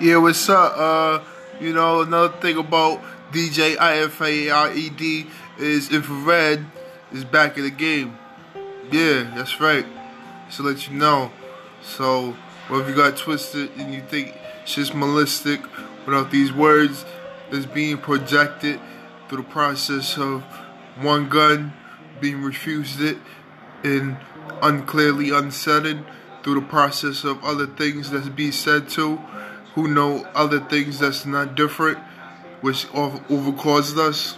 Yeah, what's up? Uh, you know, another thing about DJ IFARED is Infrared is back in the game. Yeah, that's right. To let you know. So, whether you got twisted and you think it's just malictic without these words that's being projected through the process of one gun being refused it and unclearly unsettled through the process of other things that's being said to who know other things that's not different, which over caused us.